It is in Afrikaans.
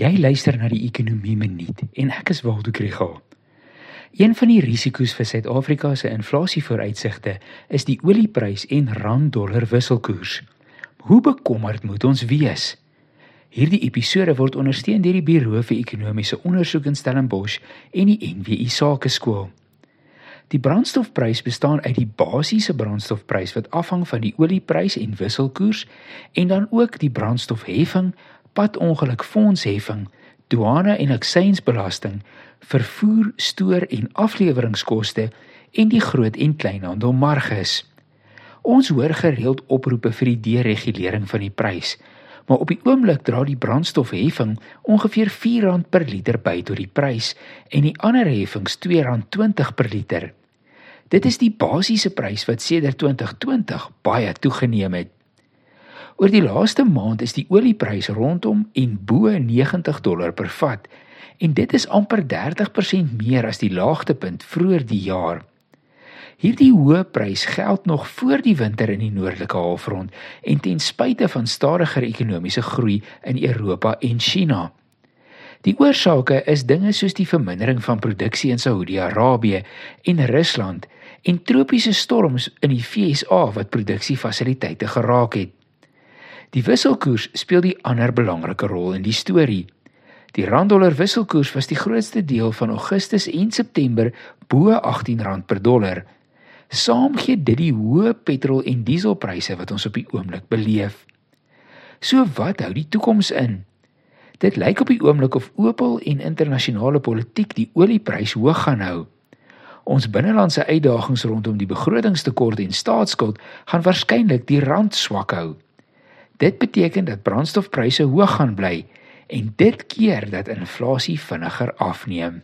Jy luister na die Ekonomie Minuut en ek is Waldo Krügel. Een van die risiko's vir Suid-Afrika se inflasievooruitsigte is die olieprys en rand-dollar wisselkoers. Hoe bekommerd moet ons wees? Hierdie episode word ondersteun deur die Buro vir Ekonomiese Ondersoek in Stellenbosch en die NWI Sakeskool. Die brandstofprys bestaan uit die basiese brandstofprys wat afhang van die olieprys en wisselkoers en dan ook die brandstofheffing, padongelukfondsheffing, douane en aksiesbelasting, vervoer, stoor en afleweringskoste en die groot en kleinhandelmarges. Ons hoor gereeld oproepe vir die deregulering van die prys, maar op die oomblik dra die brandstofheffing ongeveer R4 per liter by tot die prys en die ander heffings R2.20 per liter. Dit is die basiese prys wat sedert 2020 baie toegeneem het. Oor die laaste maand is die olieprys rondom en bo 90 dollar per vat en dit is amper 30% meer as die laagtepunt vroeër die jaar. Hierdie hoë prys geld nog voor die winter in die noordelike halfrond en ten spyte van stadiger ekonomiese groei in Europa en China. Die oorsake is dinge soos die vermindering van produksie in Saudi-Arabië en Rusland en tropiese storms in die VSA wat produksiefasiliteite geraak het. Die wisselkoers speel die ander belangrike rol in die storie. Die rand-dollar wisselkoers was die grootste deel van Augustus en September bo R18 per dollar. Saam gee dit die hoë petrol en dieselpryse wat ons op die oomblik beleef. So wat hou die toekoms in? Dit lyk op die oomblik of Opel en internasionale politiek die oliepryse hoog gaan hou. Ons binnelandse uitdagings rondom die begrotingstekort en staatsskuld gaan waarskynlik die rand swak hou. Dit beteken dat brandstofpryse hoog gaan bly en dit keer dat inflasie vinniger afneem.